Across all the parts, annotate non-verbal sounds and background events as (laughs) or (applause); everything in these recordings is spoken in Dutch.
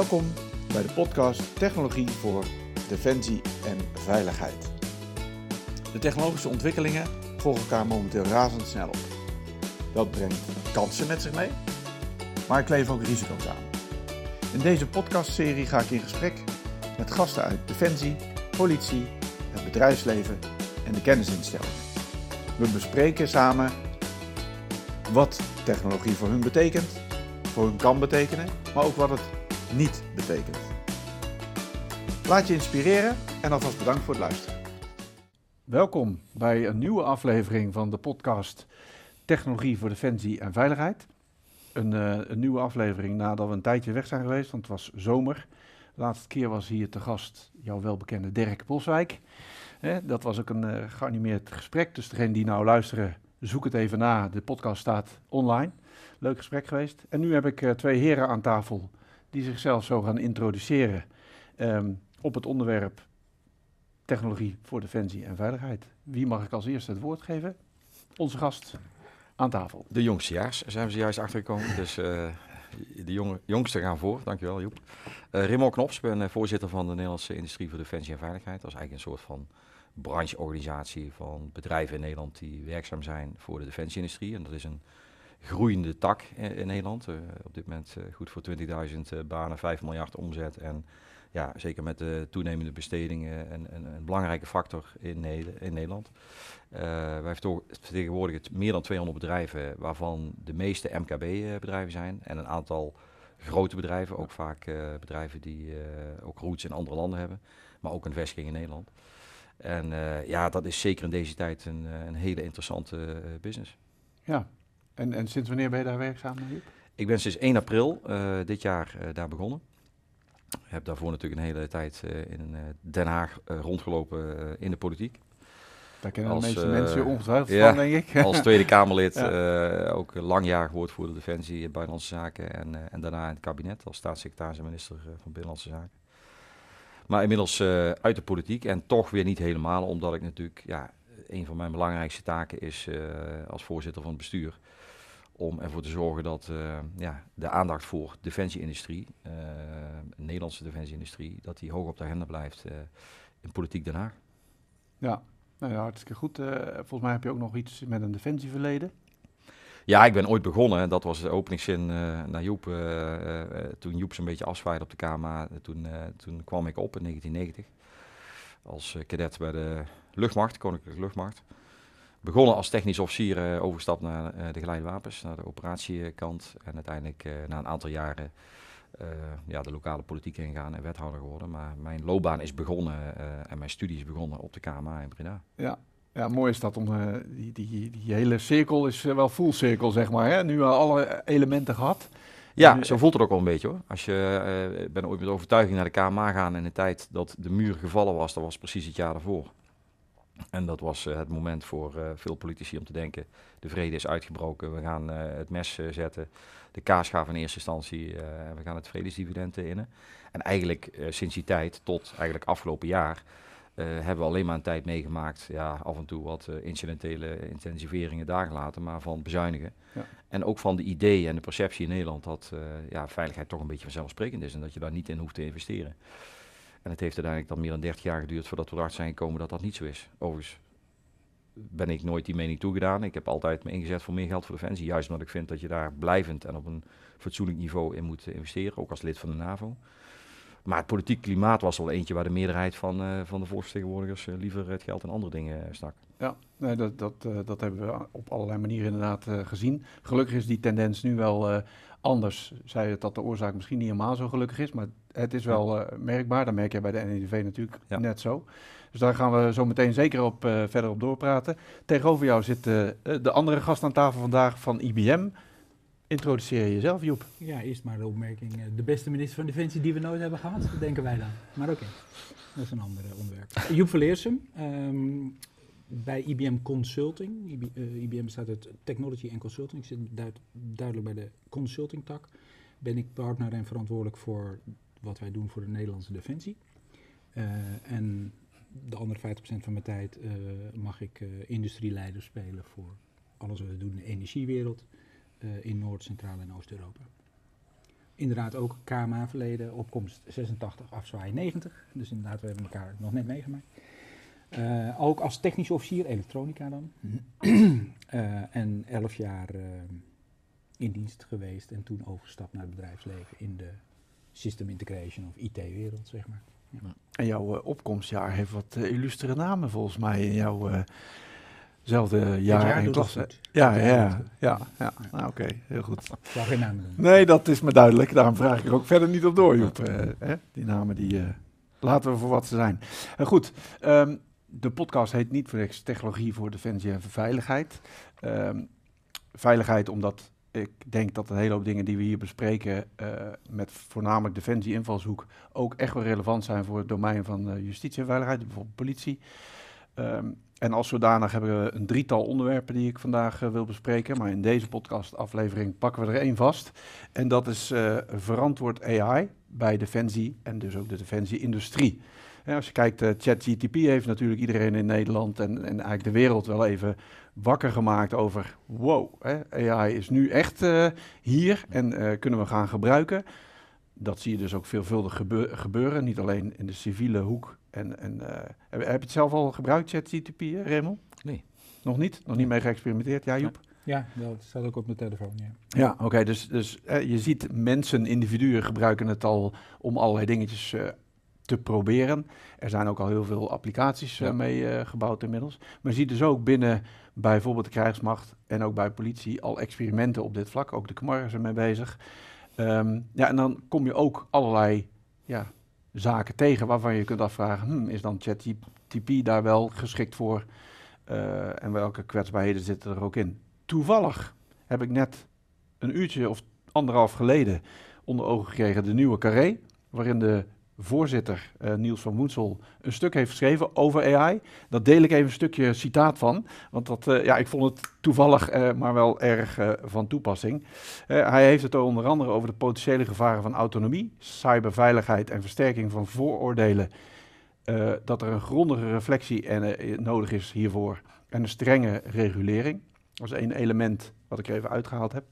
Welkom bij de podcast Technologie voor Defensie en Veiligheid. De technologische ontwikkelingen volgen elkaar momenteel razendsnel op. Dat brengt kansen met zich mee, maar ik ook risico's aan. In deze podcastserie ga ik in gesprek met gasten uit Defensie, politie, het bedrijfsleven en de kennisinstellingen. We bespreken samen wat technologie voor hun betekent, voor hun kan betekenen, maar ook wat het niet betekent. Laat je inspireren en alvast bedankt voor het luisteren. Welkom bij een nieuwe aflevering van de podcast Technologie voor Defensie en Veiligheid. Een, uh, een, nieuwe aflevering nadat we een tijdje weg zijn geweest, want het was zomer. Laatste keer was hier te gast jouw welbekende Dirk Boswijk. Eh, dat was ook een uh, geanimeerd gesprek, dus degene die nou luisteren, zoek het even na. De podcast staat online. Leuk gesprek geweest. En nu heb ik uh, twee heren aan tafel die zichzelf zo gaan introduceren um, op het onderwerp technologie voor defensie en veiligheid. Wie mag ik als eerste het woord geven? Onze gast aan tafel. De jongstejaars zijn we zojuist achtergekomen, dus uh, de jonge, jongsten gaan voor. Dankjewel Joep. Uh, Knops, ben uh, voorzitter van de Nederlandse Industrie voor Defensie en Veiligheid. Dat is eigenlijk een soort van brancheorganisatie van bedrijven in Nederland die werkzaam zijn voor de defensieindustrie. En dat is een groeiende tak in, in Nederland. Uh, op dit moment uh, goed voor 20.000 uh, banen, 5 miljard omzet. En ja, zeker met de toenemende bestedingen een, een, belangrijke factor in, ne in Nederland. wij vertegenwoordigen meer dan 200 bedrijven, waarvan de meeste MKB-bedrijven zijn. En een aantal grote bedrijven, ook vaak bedrijven die ook roots in andere landen hebben. Maar ook een vestiging in Nederland. En uh, ja, dat is zeker in deze tijd een, een hele interessante uh, business. Ja, en, en sinds wanneer ben je daar werkzaam? Ik ben sinds 1 april uh, dit jaar daar begonnen. Ik heb daarvoor natuurlijk een hele tijd in Den Haag rondgelopen in de politiek. Daar kennen als, de meeste mensen ongetwijfeld ja, van, denk ik. als Tweede (laughs) Kamerlid, ja. ook langjarig woordvoerder Defensie, Buitenlandse Zaken en, en daarna in het kabinet als staatssecretaris en minister van Binnenlandse Zaken. Maar inmiddels uit de politiek en toch weer niet helemaal, omdat ik natuurlijk, ja, een van mijn belangrijkste taken is als voorzitter van het bestuur om ervoor te zorgen dat uh, ja, de aandacht voor defensieindustrie, de Nederlandse defensieindustrie, dat die hoog op de agenda blijft in politiek Den Haag. Ja, nou ja, hartstikke goed. volgens mij heb je ook nog iets met een defensieverleden. Ja, ik ben ooit begonnen. Dat was de openingszin uh, naar Joep. Uh, uh, toen Joep zo'n beetje afzwaaide op de KMA, toen, toen kwam ik op in 1990. Als cadet bij de luchtmacht, Koninklijke Luchtmacht. Begonnen als technisch officier, overgestapt naar de geleidewapens, naar de operatiekant. En uiteindelijk na een aantal jaren ja, de lokale politiek ingegaan en wethouder geworden. Maar mijn loopbaan is begonnen en mijn studie is begonnen op de KMA in Breda. Ja, ja, mooi is dat om uh, die, die, die hele cirkel is uh, wel full cirkel, zeg maar. Hè? Nu al alle elementen gehad. Ja, zo voelt het ook wel een beetje hoor. Als je uh, ben ooit met overtuiging naar de KMA gaan in de tijd dat de muur gevallen was, dat was precies het jaar daarvoor. En dat was het moment voor veel politici om te denken: de vrede is uitgebroken, we gaan het mes zetten, de kaasgaaf in eerste instantie en we gaan het vredesdividend innen. En eigenlijk sinds die tijd tot eigenlijk afgelopen jaar uh, hebben we alleen maar een tijd meegemaakt, ja, af en toe wat uh, incidentele intensiveringen daar gelaten, maar van bezuinigen. Ja. En ook van de ideeën en de perceptie in Nederland dat uh, ja, veiligheid toch een beetje vanzelfsprekend is en dat je daar niet in hoeft te investeren. En het heeft uiteindelijk dan meer dan 30 jaar geduurd voordat we erachter zijn gekomen dat dat niet zo is. Overigens ben ik nooit die mening toegedaan. Ik heb altijd me ingezet voor meer geld voor Defensie, juist omdat ik vind dat je daar blijvend en op een fatsoenlijk niveau in moet investeren, ook als lid van de NAVO. Maar het politiek klimaat was wel eentje waar de meerderheid van, uh, van de volksvertegenwoordigers uh, liever het geld in andere dingen stak. Ja, nee, dat, dat, uh, dat hebben we op allerlei manieren inderdaad gezien. Gelukkig is die tendens nu wel anders. Zij het dat de oorzaak misschien niet helemaal zo gelukkig is, maar het is wel merkbaar. Dat merk je bij de NEDV natuurlijk ja. net zo. Dus daar gaan we zo meteen zeker op, verder op doorpraten. Tegenover jou zit de andere gast aan tafel vandaag van IBM. Introduceer jezelf, Joep. Ja, eerst maar de opmerking. De beste minister van Defensie die we nooit hebben gehad, denken wij dan. Maar oké, okay. dat is een ander onderwerp. (laughs) Joep van Leersum, um, bij IBM Consulting. IB, uh, IBM bestaat uit Technology en Consulting. Ik zit duid, duidelijk bij de consulting tak. Ben ik partner en verantwoordelijk voor wat wij doen voor de Nederlandse Defensie. Uh, en de andere 50% van mijn tijd uh, mag ik industrieleider spelen voor alles wat we doen in de energiewereld in Noord-, Centraal- en Oost-Europa. inderdaad ook KMA verleden, opkomst 86, afzwaai 90. Dus inderdaad, we hebben elkaar nog net meegemaakt. Uh, ook als technisch officier, elektronica dan. uh, (clears throat) en elf jaar in dienst geweest en toen overgestapt naar het bedrijfsleven in de system integration of IT-wereld, zeg maar. Ja. En jouw opkomstjaar heeft wat illustere namen volgens mij in jouw Zelfde jaar, jaar en klasse. Ja, ja, ja, ja, ja. Nou, oké, heel goed. Geen namen doen. Nee, dat is me duidelijk. Daarom vraag ik er ook verder niet op door, Joep. Uh, hè? Die namen die uh, laten we voor wat ze zijn. Uh, goed, um, de podcast heet niet voor niks Technologie voor Defensie en Veiligheid. Um, veiligheid omdat ik denk dat een hele hoop dingen die we hier bespreken met voornamelijk defensie-invalshoek ook echt wel relevant zijn voor het domein van justitie en veiligheid, bijvoorbeeld politie. Um, en als zodanig hebben we een drietal onderwerpen die ik vandaag uh, wil bespreken. Maar in deze podcastaflevering pakken we er één vast. En dat is uh, verantwoord AI bij Defensie en dus ook de Defensie-industrie. als je kijkt, uh, ChatGTP heeft natuurlijk iedereen in Nederland en, en eigenlijk de wereld wel even wakker gemaakt over... wow, hè, AI is nu echt hier en kunnen we gaan gebruiken. Dat zie je dus ook veelvuldig gebeuren, niet alleen in de civiele hoek en, en uh, heb, je het zelf al gebruikt, ChatGTP, Raymond? Nee. Nog niet? Nog niet mee geëxperimenteerd? Ja, Joep? Ja, dat staat ook op mijn telefoon, ja. Ja, oké. dus dus je ziet mensen, individuen gebruiken het al om allerlei dingetjes uh, te proberen. Er zijn ook al heel veel applicaties ja. mee gebouwd inmiddels. Maar je ziet dus ook binnen bijvoorbeeld de krijgsmacht en ook bij politie al experimenten op dit vlak. Ook de KMAR is ermee bezig. Um, ja, en dan kom je ook allerlei ja, zaken tegen waarvan je kunt afvragen, hmm, is dan ChatGPT daar wel geschikt voor uh, en welke kwetsbaarheden zitten er ook in? Toevallig heb ik net een uurtje of anderhalf geleden onder ogen gekregen de nieuwe Carré, waarin de voorzitter uh, Niels van Woensel een stuk heeft geschreven over AI. Dat deel ik even een stukje citaat van, want dat, uh, ja, ik vond het toevallig, uh, maar wel erg van toepassing. hij heeft het onder andere over de potentiële gevaren van autonomie, cyberveiligheid en versterking van vooroordelen. dat er een grondige reflectie en, nodig is hiervoor en een strenge regulering. Dat is één element wat ik even uitgehaald heb.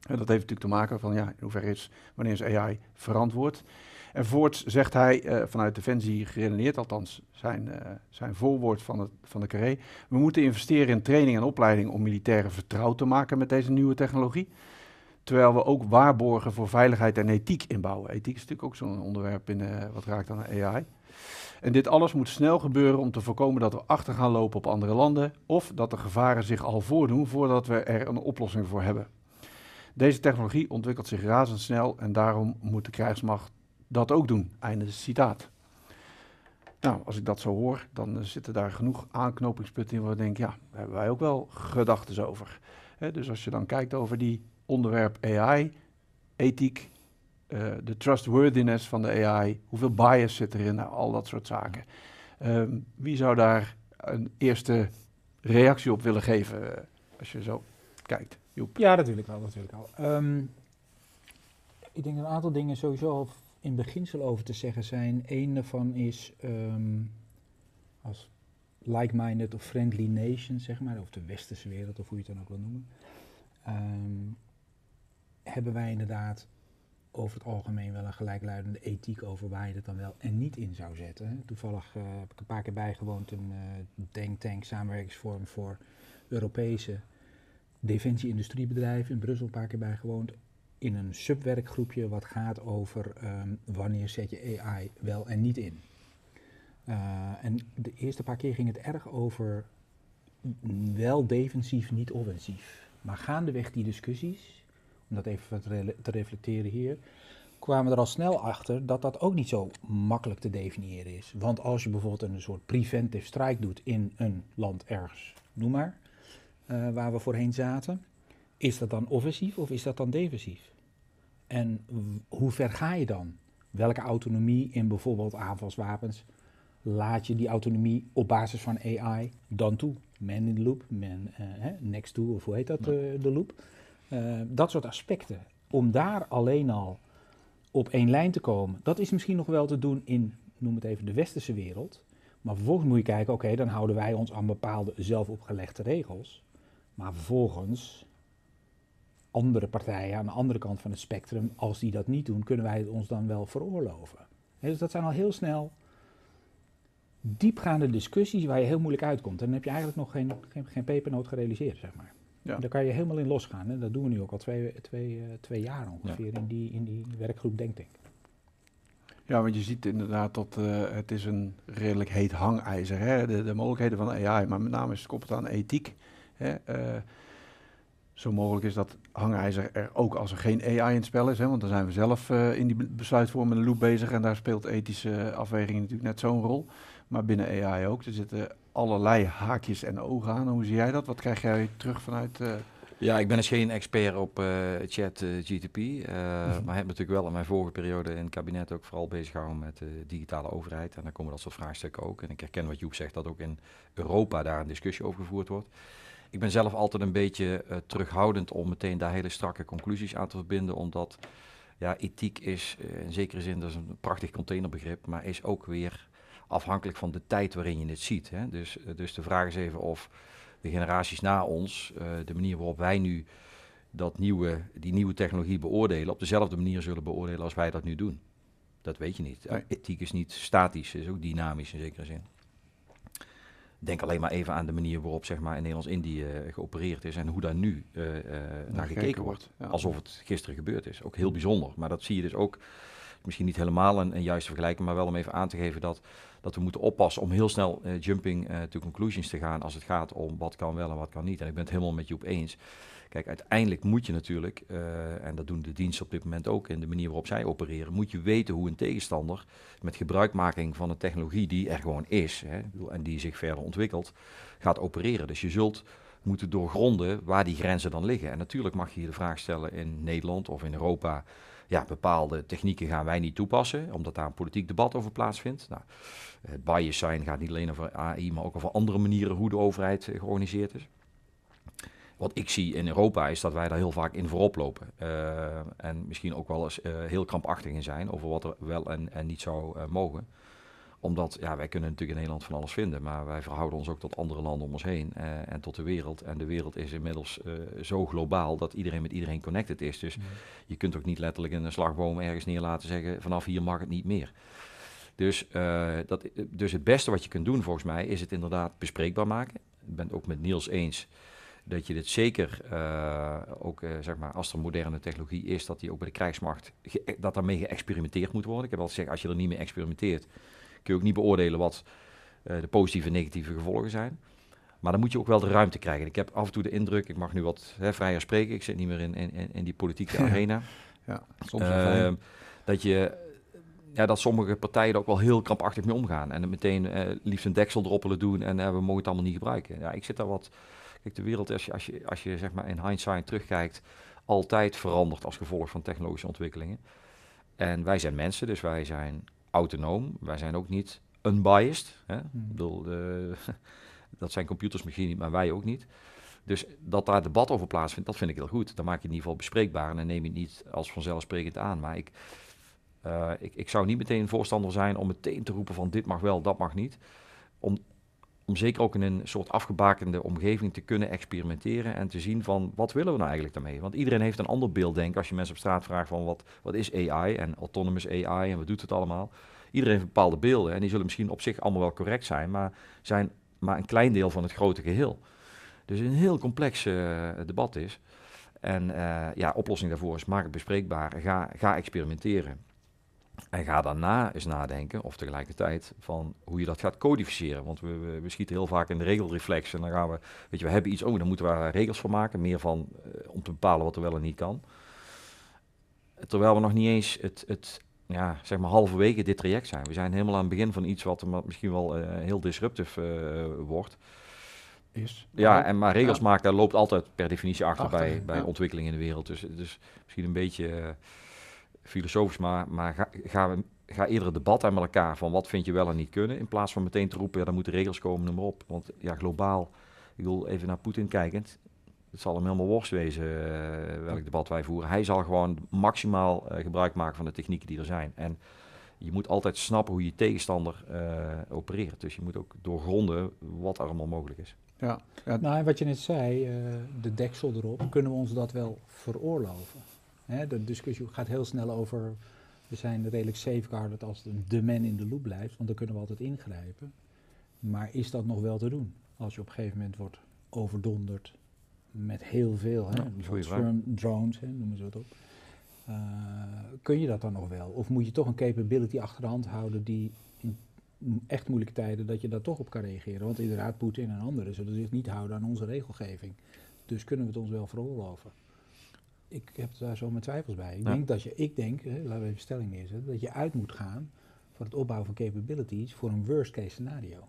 Dat heeft natuurlijk te maken van ja, in hoeverre is, wanneer is AI verantwoord? En voorts zegt hij uh, vanuit Defensie geredeneerd, althans zijn, uh, zijn voorwoord van, het, van de carré. We moeten investeren in training en opleiding om militairen vertrouwd te maken met deze nieuwe technologie. Terwijl we ook waarborgen voor veiligheid en ethiek inbouwen. Ethiek is natuurlijk ook zo'n onderwerp in, uh, wat raakt aan AI. En dit alles moet snel gebeuren om te voorkomen dat we achter gaan lopen op andere landen. Of dat de gevaren zich al voordoen voordat we er een oplossing voor hebben. Deze technologie ontwikkelt zich razendsnel en daarom moet de krijgsmacht dat ook doen. Einde citaat. Nou, als ik dat zo hoor, dan zitten daar genoeg aanknopingspunten in waar ik denk, ja, daar hebben wij ook wel gedachten over. dus als je dan kijkt over die onderwerp AI, ethiek, uh, de trustworthiness van de AI, hoeveel bias zit erin, nou, al dat soort zaken. Um, wie zou daar een eerste reactie op willen geven, uh, als je zo kijkt? Joep. Ja, natuurlijk wel, natuurlijk wel. Um, ik denk een aantal dingen sowieso in beginsel over te zeggen zijn. Eén daarvan is um, als like-minded of friendly nation, zeg maar, of de westerse wereld, of hoe je het dan ook wil noemen, um, hebben wij inderdaad over het algemeen wel een gelijkluidende ethiek over waar je het dan wel en niet in zou zetten. Toevallig uh, heb ik een paar keer bijgewoond een uh, denk-tank samenwerkingsvorm voor Europese defensie-industriebedrijven in Brussel een paar keer bijgewoond in een subwerkgroepje wat gaat over um, wanneer zet je AI wel en niet in. Uh, en de eerste paar keer ging het erg over wel defensief, niet offensief. Maar gaandeweg die discussies, om dat even te reflecteren hier, kwamen we er al snel achter dat dat ook niet zo makkelijk te definiëren is. Want als je bijvoorbeeld een soort preventive strike doet in een land ergens, noem maar, uh, waar we voorheen zaten, is dat dan offensief of is dat dan defensief? En hoe ver ga je dan? Welke autonomie in bijvoorbeeld aanvalswapens laat je die autonomie op basis van AI dan toe? Man in the loop, man uh, next to, of hoe heet dat, uh, de loop? Uh, dat soort aspecten. Om daar alleen al op één lijn te komen, dat is misschien nog wel te doen in, noem het even, de westerse wereld. Maar vervolgens moet je kijken, oké, okay, dan houden wij ons aan bepaalde zelf opgelegde regels. Maar vervolgens andere partijen aan de andere kant van het spectrum, als die dat niet doen, kunnen wij het ons dan wel veroorloven? Dus dat zijn al heel snel diepgaande discussies waar je heel moeilijk uitkomt. En dan heb je eigenlijk nog geen, geen, geen pepernoot gerealiseerd, zeg maar. Ja. Daar kan je helemaal in losgaan. En dat doen we nu ook al twee, twee, eh, twee jaar ongeveer in, die, in die werkgroep Denktank. Ja, want je ziet inderdaad dat eh, het is een redelijk heet hangijzer. Hè? De, de mogelijkheden van AI, maar met name is het koppeld aan ethiek. Hè? Eh, zo mogelijk is dat hangijzer er ook als er geen AI in het spel is. Hè? Want dan zijn we zelf eh, in die be- besluitvormende loop bezig en daar speelt ethische afweging natuurlijk net zo'n rol. Maar binnen AI ook. Er zitten allerlei haakjes en ogen aan. Hoe zie jij dat? Wat krijg jij terug vanuit... eh, Ja, ik ben dus geen expert op eh, chat eh, GTP, eh, Mhm. maar heb natuurlijk wel in mijn vorige periode in het kabinet ook vooral bezig gehouden met de digitale overheid. En dan komen dat soort vraagstukken ook. En ik herken wat Joep zegt, dat ook in Europa daar een discussie over gevoerd wordt. Ik ben zelf altijd een beetje eh, terughoudend om meteen daar hele strakke conclusies aan te verbinden, omdat ja, ethiek is eh, in zekere zin, dat is een prachtig containerbegrip, maar is ook weer afhankelijk van de tijd waarin je het ziet. Hè? Dus, eh, dus de vraag is even of de generaties na ons, de manier waarop wij nu dat nieuwe, die nieuwe technologie beoordelen, op dezelfde manier zullen beoordelen als wij dat nu doen. Dat weet je niet. Nee. Ethiek is niet statisch, is ook dynamisch in zekere zin. Denk alleen maar even aan de manier waarop zeg maar, in Nederlands-Indië eh, geopereerd is en hoe daar nu eh, eh, naar gekeken wordt. Ja. Alsof het gisteren gebeurd is. Ook heel bijzonder. Maar dat zie je dus ook, misschien niet helemaal een, een juiste vergelijking, maar wel om even aan te geven dat, dat we moeten oppassen om heel snel eh, jumping eh, to conclusions te gaan als het gaat om wat kan wel en wat kan niet. En ik ben het helemaal met Joep eens. Kijk, uiteindelijk moet je natuurlijk, eh, en dat doen de diensten op dit moment ook in de manier waarop zij opereren, moet je weten hoe een tegenstander met gebruikmaking van een technologie die er gewoon is hè, en die zich verder ontwikkelt, gaat opereren. Dus je zult moeten doorgronden waar die grenzen dan liggen. En natuurlijk mag je je de vraag stellen in Nederland of in Europa, ja, bepaalde technieken gaan wij niet toepassen, omdat daar een politiek debat over plaatsvindt. Nou, het bias zijn gaat niet alleen over AI, maar ook over andere manieren hoe de overheid eh, georganiseerd is. Wat ik zie in Europa is dat wij daar heel vaak in voorop lopen. Eh, en misschien ook wel eens eh, heel krampachtig in zijn over wat er wel en, en niet zou mogen. Omdat, ja, wij kunnen natuurlijk in Nederland van alles vinden, maar wij verhouden ons ook tot andere landen om ons heen eh, en tot de wereld. En de wereld is inmiddels eh, zo globaal dat iedereen met iedereen connected is. Dus je kunt ook niet letterlijk in een slagboom ergens neer laten zeggen, vanaf hier mag het niet meer. Dus, eh, dat, dus het beste wat je kunt doen volgens mij is het inderdaad bespreekbaar maken. Ik ben het ook met Niels eens dat je dit zeker, ook zeg maar, als er moderne technologie is, dat die ook bij de krijgsmacht, dat daarmee geëxperimenteerd moet worden. Ik heb al gezegd, als je er niet mee experimenteert, kun je ook niet beoordelen wat eh, de positieve en negatieve gevolgen zijn. Maar dan moet je ook wel de ruimte krijgen. Ik heb af en toe de indruk, ik mag nu wat hè, vrijer spreken, ik zit niet meer in, in, in- die politieke arena. ja, soms. Ehm, dat je ja, dat sommige partijen er ook wel heel krampachtig mee omgaan. En het meteen eh, liefst een deksel erop willen doen en eh, we mogen het allemaal niet gebruiken. Ja, ik zit daar wat. Kijk, de wereld, als je, als je, als je zeg maar in hindsight terugkijkt, altijd verandert als gevolg van technologische ontwikkelingen. En wij zijn mensen, dus wij zijn autonoom. Wij zijn ook niet unbiased. Hè? Ik bedoel, eh, (laughs) dat zijn computers misschien niet, maar wij ook niet. Dus dat daar debat over plaatsvindt, dat vind ik heel goed. Dan maak je het in ieder geval bespreekbaar en dan neem je het niet als vanzelfsprekend aan. Maar ik, eh, ik, ik zou niet meteen voorstander zijn om meteen te roepen van dit mag wel, dat mag niet. Om, om zeker ook in een soort afgebakende omgeving te kunnen experimenteren en te zien van wat willen we nou eigenlijk daarmee. Want iedereen heeft een ander beeld, denk ik, als je mensen op straat vraagt van wat, wat is AI en autonomous AI en wat doet het allemaal. Iedereen heeft bepaalde beelden en die zullen misschien op zich allemaal wel correct zijn, maar zijn maar een klein deel van het grote geheel. Dus een heel complex eh, debat is. En eh, ja, oplossing daarvoor is maak het bespreekbaar, ga, ga experimenteren. En ga daarna eens nadenken, of tegelijkertijd, van hoe je dat gaat codificeren. Want we, we, we schieten heel vaak in de regelreflex en dan gaan we, weet je, we hebben iets, oh, dan moeten we daar regels voor maken. Meer van, eh, om te bepalen wat er wel en niet kan. Terwijl we nog niet eens het, het ja, zeg maar halverwege dit traject zijn. We zijn helemaal aan het begin van iets wat misschien wel eh, heel disruptief eh, wordt. is. Ja, en maar regels Ja. maken, daar loopt altijd per definitie achter, Achter, bij, bij ja. ontwikkeling in de wereld. Dus, dus misschien een beetje filosofisch, maar, maar ga, ga, ga eerder het debat aan met elkaar van wat vind je wel en niet kunnen, in plaats van meteen te roepen, ja, dan moeten regels komen, noem maar op. Want ja, globaal, ik wil even naar Poetin kijkend, het zal hem helemaal worst wezen eh, welk debat wij voeren. Hij zal gewoon maximaal eh, gebruik maken van de technieken die er zijn. En je moet altijd snappen hoe je tegenstander uh, opereert. Dus je moet ook doorgronden wat er allemaal mogelijk is. Ja. ja. Nou, en wat je net zei, uh, de deksel erop, kunnen we ons dat wel veroorloven? Hè, de discussie gaat heel snel over, we zijn redelijk safeguarded als de, man in de loop blijft, want dan kunnen we altijd ingrijpen. Maar is dat nog wel te doen? Als je op een gegeven moment wordt overdonderd met heel veel, hè, ja, drones, hè, noemen ze het op. Uh, kun je dat dan nog wel? Of moet je toch een capability achter de hand houden die in echt moeilijke tijden, dat je daar toch op kan reageren? Want inderdaad, Poetin en anderen zullen zich niet houden aan onze regelgeving. Dus kunnen we het ons wel veroorloven? Ik heb daar zo mijn twijfels bij. Ik denk dat je, ik denk, hè, laten we even stelling neerzetten, dat je uit moet gaan voor het opbouwen van capabilities voor een worst case scenario.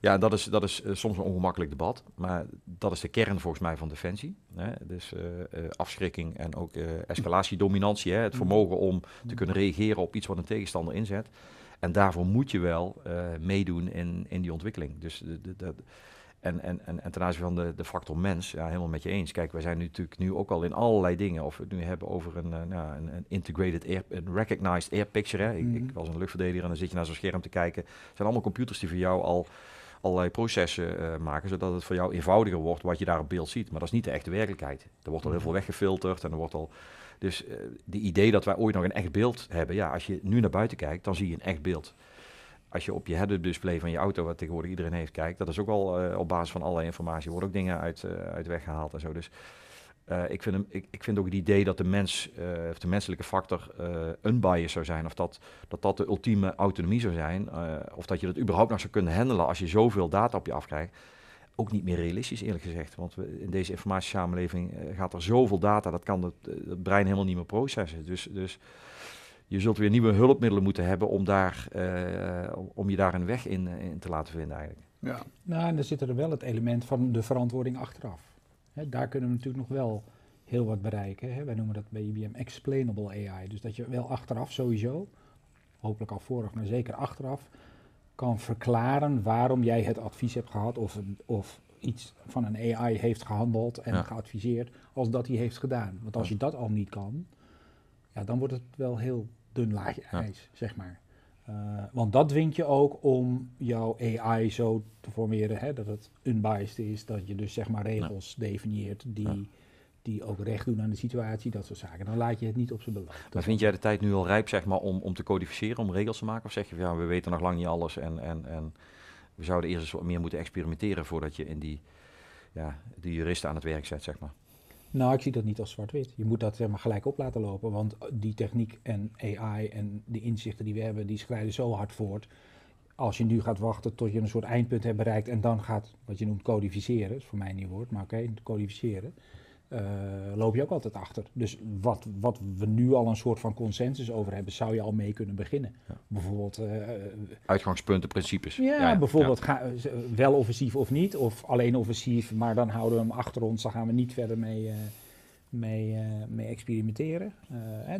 Ja, dat is, dat is uh, soms een ongemakkelijk debat, maar dat is de kern volgens mij van defensie. Hè? Dus uh, uh, afschrikking en ook escalatiedominantie, hè? het mm. vermogen om te kunnen reageren op iets wat een tegenstander inzet. En daarvoor moet je wel meedoen in, in die ontwikkeling. Dus de, de, de, en, en, en, en ten aanzien van de, de factor mens, ja, helemaal met je eens. Kijk, wij zijn nu natuurlijk nu ook al in allerlei dingen. Of we het nu hebben over een, nou, een, een, integrated air, een recognized air picture. Hè. Ik, mm. ik, was een luchtverdediger en dan zit je naar zo'n scherm te kijken. Het zijn allemaal computers die voor jou al allerlei processen uh, maken, zodat het voor jou eenvoudiger wordt wat je daar op beeld ziet. Maar dat is niet de echte werkelijkheid. Er wordt al heel veel mhm. weggefilterd en er wordt al... Dus uh, de idee dat wij ooit nog een echt beeld hebben, ja, als je nu naar buiten kijkt, dan zie je een echt beeld. Als je op je head-up display van je auto, wat tegenwoordig iedereen heeft, kijkt, dat is ook al uh, op basis van allerlei informatie, worden ook dingen uit, uit weggehaald en zo. Dus uh, ik, vind hem, ik, ik, vind ook het idee dat de mens, uh, of de menselijke factor, uh, unbiased zou zijn. Of dat, dat dat de ultieme autonomie zou zijn. of dat je dat überhaupt nog zou kunnen handelen als je zoveel data op je afkrijgt. Ook niet meer realistisch, eerlijk gezegd. Want we, in deze informatiesamenleving gaat er zoveel data, dat kan het, het, brein helemaal niet meer processen. Dus, dus je zult weer nieuwe hulpmiddelen moeten hebben om, daar, om je daar een weg in, in te laten vinden eigenlijk. Ja. Nou, en dan zit er wel het element van de verantwoording achteraf daar kunnen we natuurlijk nog wel heel wat bereiken. Hè. Wij noemen dat bij IBM explainable AI. Dus dat je wel achteraf sowieso, hopelijk al vooraf, maar zeker achteraf, kan verklaren waarom jij het advies hebt gehad of, of iets van een AI heeft gehandeld en geadviseerd als dat hij heeft gedaan. Want als je dat al niet kan, ja, dan wordt het wel heel dun laagje ijs, zeg maar. Uh, want dat dwingt je ook om jouw AI zo te formeren hè, dat het unbiased is, dat je dus zeg maar regels definieert die, die ook recht doen aan de situatie, dat soort zaken. Dan laat je het niet op zijn beloop. Maar vind jij de tijd nu al rijp zeg maar, om, om te codificeren, om regels te maken? Of zeg je, ja, we weten nog lang niet alles en, en, en we zouden eerst eens wat meer moeten experimenteren voordat je in die, ja, die juristen aan het werk zet, zeg maar? Nou, ik zie dat niet als zwart-wit. Je moet dat zeg maar, gelijk op laten lopen, want die techniek en AI en de inzichten die we hebben, die schrijden zo hard voort. Als je nu gaat wachten tot je een soort eindpunt hebt bereikt en dan gaat, wat je noemt, codificeren, is voor mij een nieuw woord, maar oké, codificeren, uh, loop je ook altijd achter. Dus wat, wat we nu al een soort van consensus over hebben, zou je al mee kunnen beginnen. Bijvoorbeeld... Uh, Uitgangspunten, principes. Ja, bijvoorbeeld Ga, wel offensief of niet, of alleen offensief, maar dan houden we hem achter ons, dan gaan we niet verder mee, mee, mee experimenteren.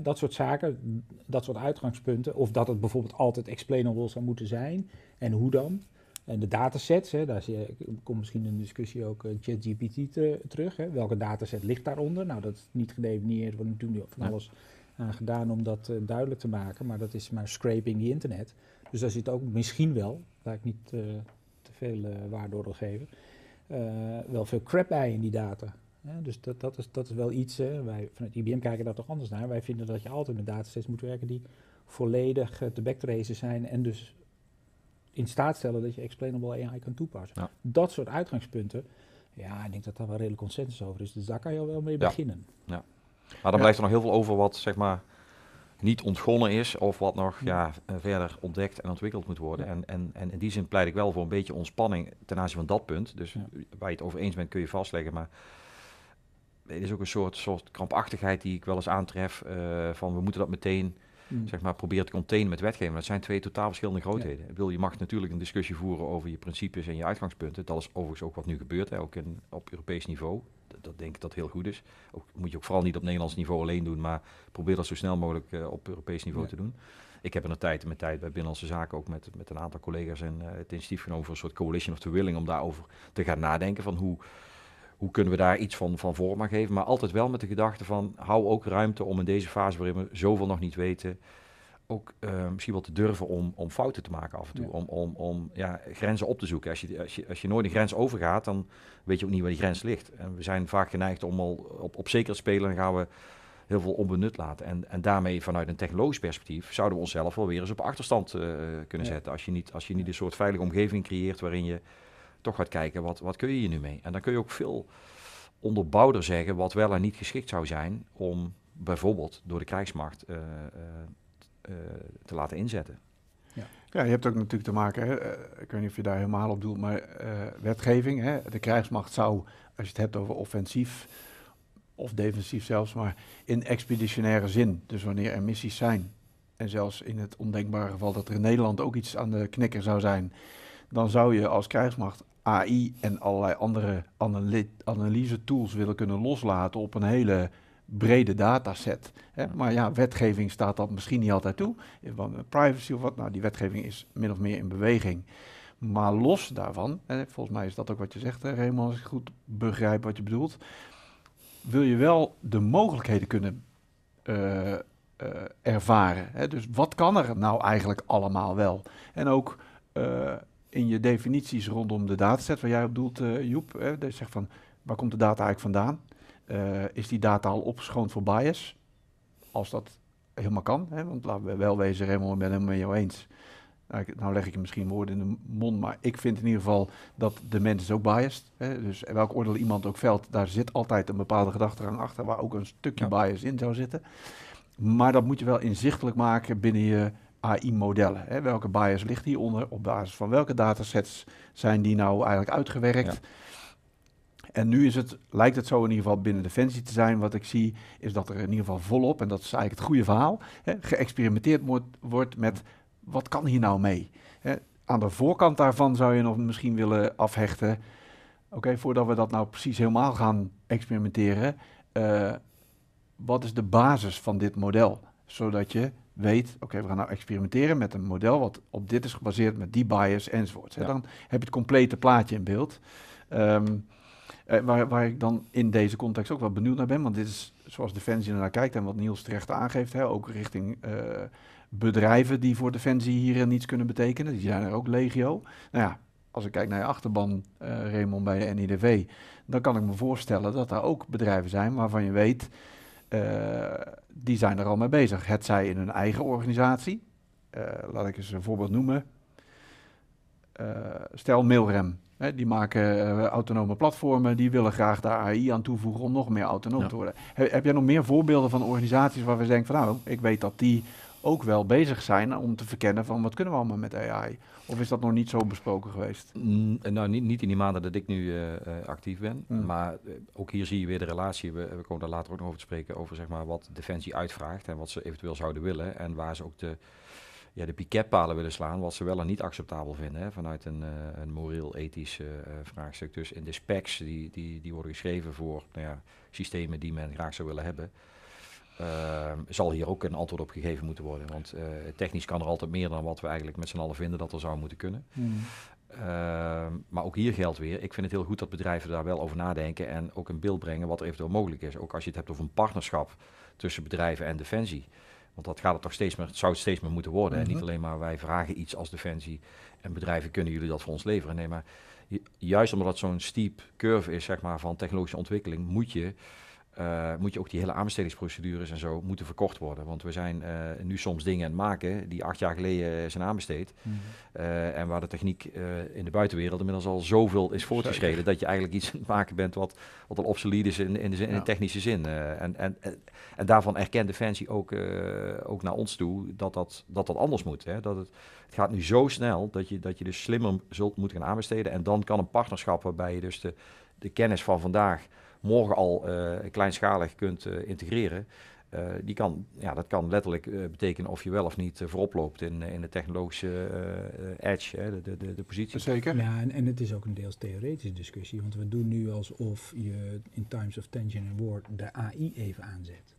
dat soort zaken, dat soort uitgangspunten. Of dat het bijvoorbeeld altijd explainable zou moeten zijn, en hoe dan. En de datasets, hè, daar komt misschien in de discussie ook uh, ChatGPT terug. Hè. Welke dataset ligt daaronder? Nou, dat is niet gedefinieerd, wordt natuurlijk van alles aan gedaan om dat uh, duidelijk te maken. Maar dat is maar scraping the internet. Dus daar zit ook misschien wel, laat ik niet uh, te veel waarde geven, wel veel crap bij in die data. dus dat, dat, is, dat is wel iets, wij vanuit IBM kijken daar toch anders naar. Wij vinden dat je altijd met datasets moet werken die volledig te backtracen zijn en dus in staat stellen dat je explainable AI kan toepassen. Dat soort uitgangspunten, ja, ik denk dat daar wel redelijk consensus over is. Dus daar kan je al wel mee beginnen. Ja. Maar dan blijft er nog heel veel over wat, zeg maar, niet ontgonnen is of wat nog ja, verder ontdekt en ontwikkeld moet worden. En, en, en in die zin pleit ik wel voor een beetje ontspanning ten aanzien van dat punt. Dus waar je het over eens bent kun je vastleggen, maar het is ook een soort, soort krampachtigheid die ik wel eens aantref uh, van we moeten dat meteen mm. zeg maar, te containen met wetgeving. Dat zijn twee totaal verschillende grootheden. Ik wil, je mag natuurlijk een discussie voeren over je principes en je uitgangspunten. Dat is overigens ook wat nu gebeurt, hè, ook in, op Europees niveau. Dat, dat, denk ik dat heel goed is. Ook, moet je ook vooral niet op Nederlands niveau alleen doen, maar probeer dat zo snel mogelijk uh, op Europees niveau te doen. Ik heb in de tijd, met tijd bij Binnenlandse Zaken ook met, met een aantal collega's en, uh, het initiatief genomen voor een soort coalition of the willing om daarover te gaan nadenken van hoe hoe kunnen we daar iets van, van vorm aan geven. Maar altijd wel met de gedachte van hou ook ruimte om in deze fase waarin we zoveel nog niet weten, ook eh, misschien wel te durven om, om fouten te maken af en toe. Ja. Om, om, om ja, grenzen op te zoeken. Als je, als, je, als je nooit een grens overgaat, dan weet je ook niet waar die grens ligt. En we zijn vaak geneigd om al op, op zeker te spelen. Dan gaan we heel veel onbenut laten. En, en daarmee vanuit een technologisch perspectief zouden we onszelf wel weer eens op achterstand eh, kunnen Ja. zetten. Als je, niet, als je niet een soort veilige omgeving creëert waarin je toch gaat kijken, wat, wat kun je hier nu mee? En dan kun je ook veel onderbouwder zeggen wat wel en niet geschikt zou zijn om bijvoorbeeld door de krijgsmacht eh, eh, eh, te laten inzetten. Ja, je hebt ook natuurlijk te maken, hè, ik weet niet of je daar helemaal op doelt, maar eh, wetgeving. Hè, de krijgsmacht zou, als je het hebt over offensief of defensief zelfs, maar in expeditionaire zin. Dus wanneer er missies zijn, en zelfs in het ondenkbare geval dat er in Nederland ook iets aan de knikker zou zijn, dan zou je als krijgsmacht AI en allerlei andere analyse tools willen kunnen loslaten op een hele brede dataset. Hè? Maar ja, wetgeving staat dat misschien niet altijd toe. Verband met privacy of wat. Nou, die wetgeving is min of meer in beweging. Maar los daarvan, hè, volgens mij is dat ook wat je zegt, Raymond, als ik goed begrijp wat je bedoelt, wil je wel de mogelijkheden kunnen eh, eh, ervaren. Hè? Dus wat kan er nou eigenlijk allemaal wel? En ook eh, in je definities rondom de dataset waar jij op doelt, eh, Joep, hè, zegt van waar komt de data eigenlijk vandaan? Eh, is die data al opgeschoond voor bias? Als dat helemaal kan, hè? want laten we wel wezen, Raymond, ik ben het helemaal met jou eens. Nou, ik- nou leg ik je misschien woorden in de mond, maar ik vind in ieder geval dat de mens is ook biased. Hè? Dus welk oordeel iemand ook velt, daar zit altijd een bepaalde gedachtegang achter, waar ook een stukje Ja. bias in zou zitten. Maar dat moet je wel inzichtelijk maken binnen je AI-modellen. Welke bias ligt hieronder? Op basis van welke datasets zijn die nou eigenlijk uitgewerkt? Ja. En nu is het, lijkt het zo in ieder geval binnen Defensie te zijn. Wat ik zie is dat er in ieder geval volop, en dat is eigenlijk het goede verhaal, hè, geëxperimenteerd wordt, wordt met wat kan hier nou mee? Hè, aan de voorkant daarvan zou je nog misschien willen afhechten. Oké, voordat we dat nou precies helemaal gaan experimenteren, eh, wat is de basis van dit model? Zodat je weet, oké, we gaan nou experimenteren met een model wat op dit is gebaseerd met die bias enzovoort. Ja. Dan heb je het complete plaatje in beeld. Ehm, eh, waar, waar ik dan in deze context ook wel benieuwd naar ben, want dit is zoals Defensie naar kijkt en wat Niels terecht aangeeft, hè, ook richting eh, bedrijven die voor Defensie hier niets kunnen betekenen. Die zijn er ook legio. Nou ja, als ik kijk naar je achterban, eh Raymond, bij de NIDV, dan kan ik me voorstellen dat daar ook bedrijven zijn waarvan je weet, die zijn er al mee bezig. Het zij in hun eigen organisatie. Eh, laat ik eens een voorbeeld noemen. Eh, stel Mailrem. Hè, die maken eh, autonome platformen, die willen graag daar AI aan toevoegen om nog meer autonoom Ja. te worden. He- heb jij nog meer voorbeelden van organisaties waar we denken van nou, ik weet dat die ook wel bezig zijn om te verkennen van wat kunnen we allemaal met AI? Of is dat nog niet zo besproken geweest? Mm, nou, niet, niet in die maanden dat ik nu eh, eh, actief ben. Mm. Maar eh, ook hier zie je weer de relatie. We, we komen daar later ook nog over te spreken. Over zeg maar, wat Defensie uitvraagt. En wat ze eventueel zouden willen. En waar ze ook de, ja, de piketpalen willen slaan. Wat ze wel en niet acceptabel vinden. Hè, vanuit een, eh, een moreel-ethisch vraagstuk. Dus in de specs die, die, die worden geschreven voor nou ja, systemen die men graag zou willen hebben. Ehm, zal hier ook een antwoord op gegeven moeten worden. Want eh, technisch kan er altijd meer dan wat we eigenlijk met z'n allen vinden dat er zou moeten kunnen. Ehm, maar ook hier geldt weer, ik vind het heel goed dat bedrijven daar wel over nadenken en ook in beeld brengen wat er eventueel mogelijk is. Ook als je het hebt over een partnerschap tussen bedrijven en Defensie. Want dat gaat het toch steeds meer, het zou het steeds meer moeten worden. En niet Mhm. alleen maar wij vragen iets als Defensie en bedrijven kunnen jullie dat voor ons leveren. Nee, maar ju- juist omdat het zo'n steep curve is zeg maar, van technologische ontwikkeling, moet je, eh, moet je ook die hele aanbestedingsprocedures en zo moeten verkort worden. Want we zijn eh, nu soms dingen aan het maken die acht jaar geleden zijn aanbesteed. Eh, en waar de techniek in de buitenwereld inmiddels al zoveel is voortgeschreden. Dat je eigenlijk iets (laughs) aan het maken bent wat, wat al obsolet is in, in, de, zin, in de technische zin. En, en, en, en daarvan erkent Defensie ook, ook naar ons toe dat dat, dat, dat anders moet. Hè? Dat het, het gaat nu zo snel dat je, dat je dus slimmer zult moeten gaan aanbesteden. En dan kan een partnerschap waarbij je dus de, de kennis van vandaag morgen al eh, kleinschalig kunt eh, integreren. Eh, die kan, ja, dat kan letterlijk eh, betekenen of je wel of niet eh, voorop loopt in, in de technologische eh, edge, hè, de, de, de, de positie. Zeker. Ja, en, en het is ook een deels theoretische discussie, want we doen nu alsof je in times of tension and war de AI even aanzet.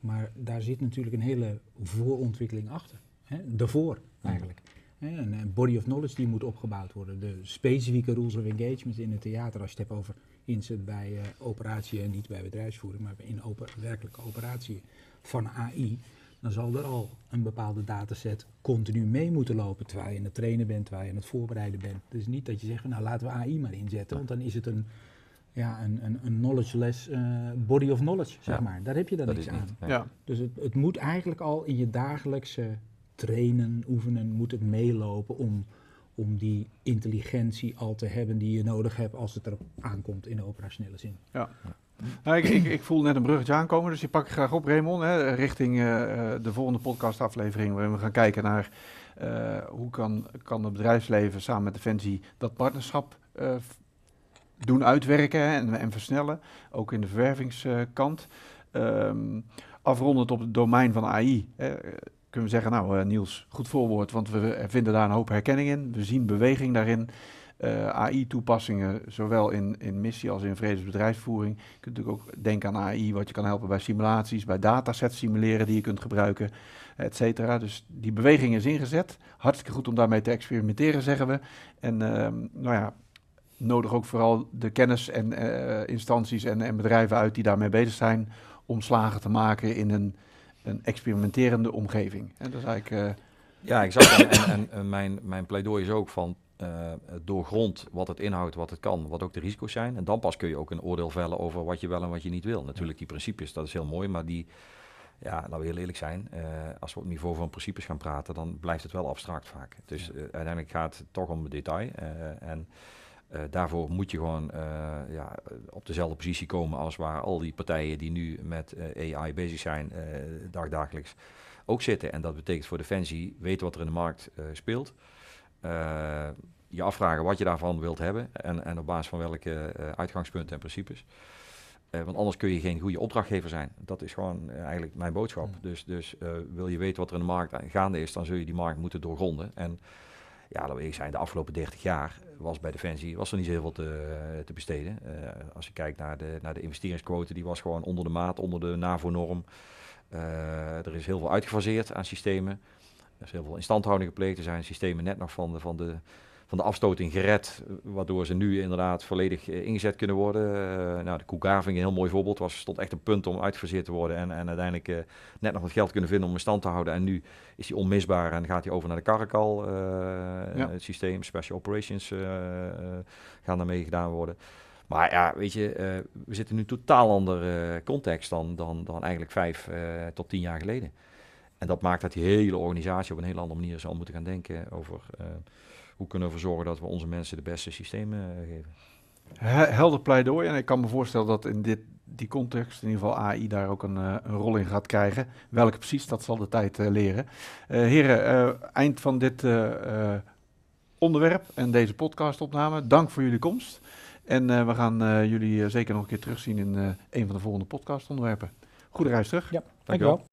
Maar daar zit natuurlijk een hele voorontwikkeling achter. Hè? Daarvoor eigenlijk. Een, body of knowledge die moet opgebouwd worden. De specifieke rules of engagement in het theater, als je het hebt over inzet bij eh, operatie en niet bij bedrijfsvoering, maar in open, werkelijke operatie van AI. dan zal er al een bepaalde dataset continu mee moeten lopen terwijl je aan het trainen bent, terwijl je aan het voorbereiden bent. Dus niet dat je zegt, van, nou laten we AI maar inzetten, want dan is het een, ja, een, een, een knowledge-less eh, body of knowledge, zeg Ja. maar. Daar heb je dan Dat niks aan. niet. Ja. Dus het, het moet eigenlijk al in je dagelijkse trainen, oefenen, moet het meelopen om, om die intelligentie al te hebben die je nodig hebt als het erop aankomt in de operationele zin. Nou, ik, ik, ik voel net een bruggetje aankomen, dus die pak ik graag op, Raymond. Hè, richting eh, eh, de volgende podcastaflevering, waarin we gaan kijken naar eh, hoe kan, kan het bedrijfsleven samen met Defensie dat partnerschap f- doen uitwerken en, en versnellen, ook in de verwervingskant. Ehm, afrondend op het domein van AI, hè, kunnen we zeggen, nou eh, Niels, goed voorwoord, want we vinden daar een hoop herkenning in. We zien beweging daarin. Eh, AI-toepassingen, zowel in, in missie als in vredesbedrijfsvoering. Je kunt natuurlijk ook denken aan AI, wat je kan helpen bij simulaties, bij datasets simuleren die je kunt gebruiken, et cetera. Dus die beweging is ingezet. Hartstikke goed om daarmee te experimenteren, zeggen we. En ehm, nou ja, nodig ook vooral de kennis en eh, instanties en, en bedrijven uit die daarmee bezig zijn om slagen te maken in een, een experimenterende omgeving. En dat is eigenlijk... eh, Ja, exact. En, en, en, en mijn, mijn pleidooi is ook van eh, doorgrond wat het inhoudt, wat het kan, wat ook de risico's zijn. En dan pas kun je ook een oordeel vellen over wat je wel en wat je niet wil. Natuurlijk, die principes, dat is heel mooi, maar die, ja, laten we heel eerlijk zijn, eh, als we op het niveau van principes gaan praten, dan blijft het wel abstract vaak. Dus uiteindelijk gaat het toch om het detail. en eh, daarvoor moet je gewoon eh, ja, op dezelfde positie komen als waar al die partijen die nu met eh, AI bezig zijn, dagdagelijks ook zitten. En dat betekent voor Defensie weten wat er in de markt speelt. Je afvragen wat je daarvan wilt hebben en, en op basis van welke uitgangspunten en principes. Want anders kun je geen goede opdrachtgever zijn. Dat is gewoon eigenlijk mijn boodschap. Mm. Dus, dus wil je weten wat er in de markt gaande is, dan zul je die markt moeten doorgronden. En ja, we eerlijk zijn, de afgelopen 30 jaar was bij Defensie was er niet heel veel te, te besteden. Eh, als je kijkt naar de, naar de investeringsquote, die was gewoon onder de maat, onder de NAVO-norm. Eh, er is heel veel uitgefaseerd aan systemen. Er is heel veel instandhouding gepleegd. Er zijn systemen net nog van van de, van de afstoting gered, waardoor ze nu inderdaad volledig eh, ingezet kunnen worden. Eh, nou, de Koegaving, een heel mooi voorbeeld, was, stond echt een punt om uitgefaseerd te worden en, en uiteindelijk eh, net nog wat geld kunnen vinden om in stand te houden. En nu is die onmisbaar en gaat hij over naar de Caracal, Ja. het systeem, Special Operations gaan daarmee gedaan worden. Maar ja, weet je, we zitten nu in een totaal andere context dan, dan, dan eigenlijk vijf tot tien jaar geleden. En dat maakt dat die hele organisatie op een hele andere manier zal moeten gaan denken over hoe kunnen we ervoor zorgen dat we onze mensen de beste systemen eh, geven. He- helder pleidooi. En ik kan me voorstellen dat in dit, die context, in ieder geval AI, daar ook een, eh, een rol in gaat krijgen. Welke precies, dat zal de tijd eh, leren. Eh, heren, eh, eind van dit eh, eh, onderwerp en deze podcastopname. Dank voor jullie komst. En eh, we gaan eh, jullie zeker nog een keer terugzien in eh, een van de volgende podcastonderwerpen. Goede reis terug. Ja, Dankjewel.